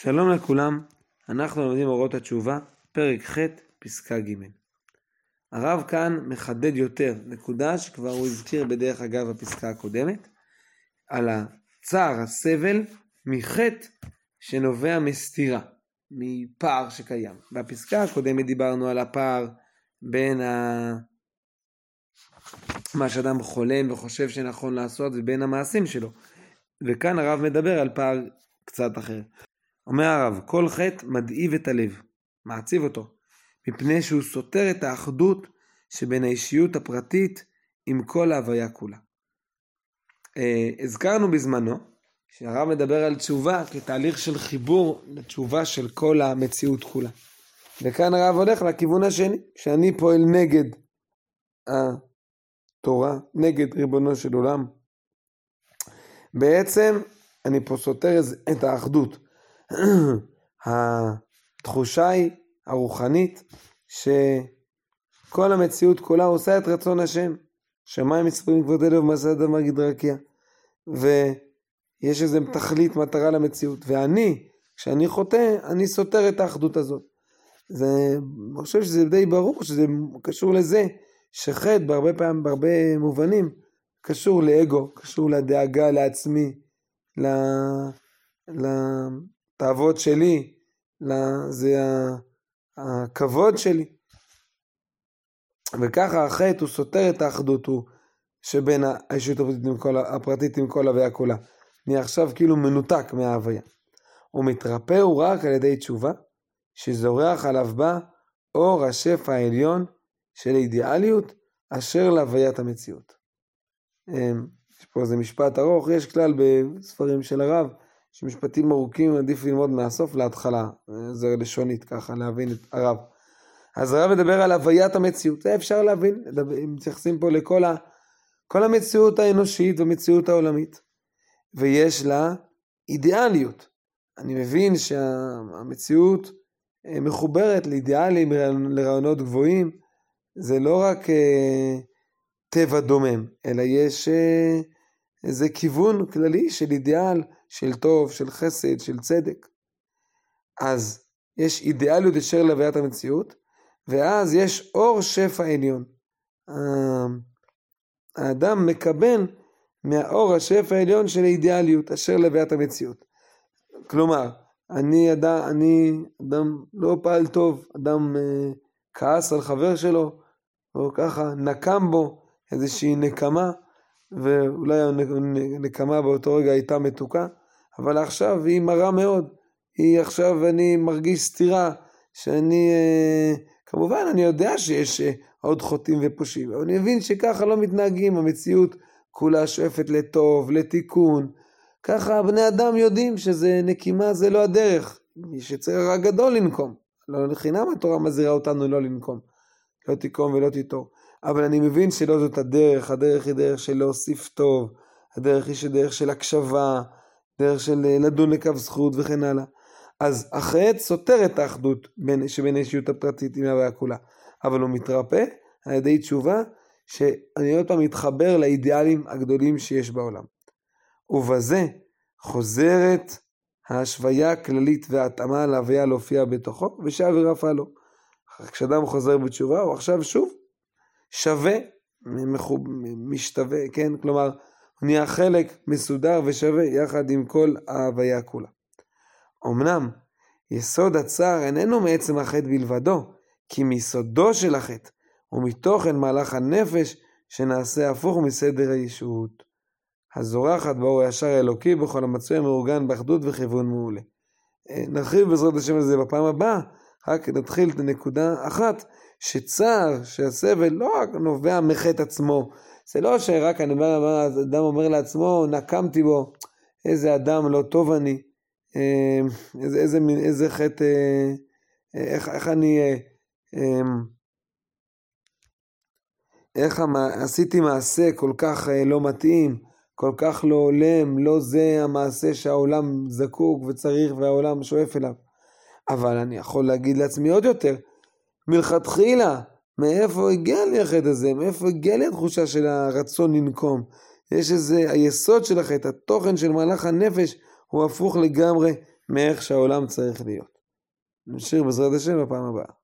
שלום לכולם, אנחנו לומדים אורות התשובה, פרק ח', פסקה ג'. הרב כאן מחדד יותר נקודה שכבר הוא הזכיר בדרך אגב בפסקה הקודמת, על הצער, הסבל, מחטא שנובע מסתירה, מפער שקיים. בפסקה הקודמת דיברנו על הפער בין ה... מה שאדם חולם וחושב שנכון לעשות ובין המעשים שלו. וכאן הרב מדבר על פער קצת אחר. אומר הרב, כל חטא מדאיב את הלב, מעציב אותו, מפני שהוא סותר את האחדות שבין האישיות הפרטית עם כל ההוויה כולה. אה, הזכרנו בזמנו שהרב מדבר על תשובה כתהליך של חיבור לתשובה של כל המציאות כולה. וכאן הרב הולך לכיוון השני, שאני פועל נגד התורה, נגד ריבונו של עולם. בעצם אני פה סותר את האחדות. התחושה היא הרוחנית שכל המציאות כולה עושה את רצון השם. שמיים מספרים כבוד אלו ומעשה אדם מגיד רקיע. ויש איזה תכלית, מטרה למציאות. ואני, כשאני חוטא, אני סותר את האחדות הזאת. זה, אני חושב שזה די ברור שזה קשור לזה שחטא בהרבה פעמים, בהרבה מובנים, קשור לאגו, קשור לדאגה לעצמי, ל... לתאוות שלי, זה הכבוד שלי. וככה החטא הוא סותר את האחדות הוא שבין האישיות הפרטית עם כל, הפרטית עם כל הוויה כולה. אני עכשיו כאילו מנותק מההוויה. הוא מתרפא הוא רק על ידי תשובה, שזורח עליו בה אור השפע העליון של אידיאליות אשר להוויית המציאות. אמ, יש פה איזה משפט ארוך, יש כלל בספרים של הרב, שמשפטים ארוכים עדיף ללמוד מהסוף להתחלה, זה לשונית ככה להבין את הרב. אז הרב מדבר על הוויית המציאות, זה אפשר להבין, מתייחסים פה לכל ה, כל המציאות האנושית והמציאות העולמית, ויש לה אידיאליות. אני מבין שהמציאות אה, מחוברת לאידיאלים, לרעיונות גבוהים, זה לא רק אה, טבע דומם, אלא יש אה, איזה כיוון כללי של אידיאל, של טוב, של חסד, של צדק. אז יש אידיאליות אשר להוויית המציאות, ואז יש אור שפע עליון. האדם מקבל מהאור השפע העליון של האידיאליות אשר להוויית המציאות. כלומר, אני אדם, אני אדם לא פעל טוב, אדם אה, כעס על חבר שלו, או ככה נקם בו איזושהי נקמה, ואולי הנקמה באותו רגע הייתה מתוקה, אבל עכשיו היא מרה מאוד. היא עכשיו, אני מרגיש סתירה, שאני, אה, כמובן, אני יודע שיש אה, עוד חוטאים ופושעים, אבל אני מבין שככה לא מתנהגים, המציאות כולה שואפת לטוב, לתיקון. ככה בני אדם יודעים שזה נקימה זה לא הדרך. מי שצריך רק גדול לנקום. לא לחינם התורה מזהירה אותנו לא לנקום. לא תיקום ולא תיטור. אבל אני מבין שלא זאת הדרך, הדרך היא דרך של להוסיף טוב, הדרך היא דרך של הקשבה, דרך של אה, לדון לקו זכות וכן הלאה. אז החטא סותר את האחדות בין, שבין האישיות הפרטית עם ההוויה כולה, אבל הוא מתרפא על ידי תשובה שאני עוד פעם מתחבר לאידיאלים הגדולים שיש בעולם. ובזה חוזרת ההשוויה הכללית וההתאמה להוויה להופיע בתוכו, ושב ורפא לו. כשאדם חוזר בתשובה, הוא עכשיו שוב שווה, משתווה, כן? כלומר, הוא נהיה חלק מסודר ושווה יחד עם כל ההוויה כולה. אמנם, יסוד הצער איננו מעצם החטא בלבדו, כי מיסודו של החטא ומתוכן מהלך הנפש שנעשה הפוך מסדר הישות. הזורחת באור הישר האלוקי בכל המצוי המאורגן באחדות וכיוון מעולה. אה, נרחיב בעזרת השם הזה בפעם הבאה, רק נתחיל את הנקודה אחת, שצער, שהסבל לא רק נובע מחטא עצמו, זה לא שרק אני אומר, אדם אומר לעצמו, נקמתי בו, איזה אדם לא טוב אני, אה, איזה, איזה, איזה חטא, אה, איך, איך אני, איך עשיתי מעשה כל כך לא מתאים, כל כך לא הולם, לא זה המעשה שהעולם זקוק וצריך והעולם שואף אליו. אבל אני יכול להגיד לעצמי עוד יותר, מלכתחילה, מאיפה הגיע לי החטא הזה? מאיפה הגיע לי התחושה של הרצון לנקום? יש איזה, היסוד של החטא, התוכן של מהלך הנפש הוא הפוך לגמרי מאיך שהעולם צריך להיות. נמשיך בעזרת השם בפעם הבאה.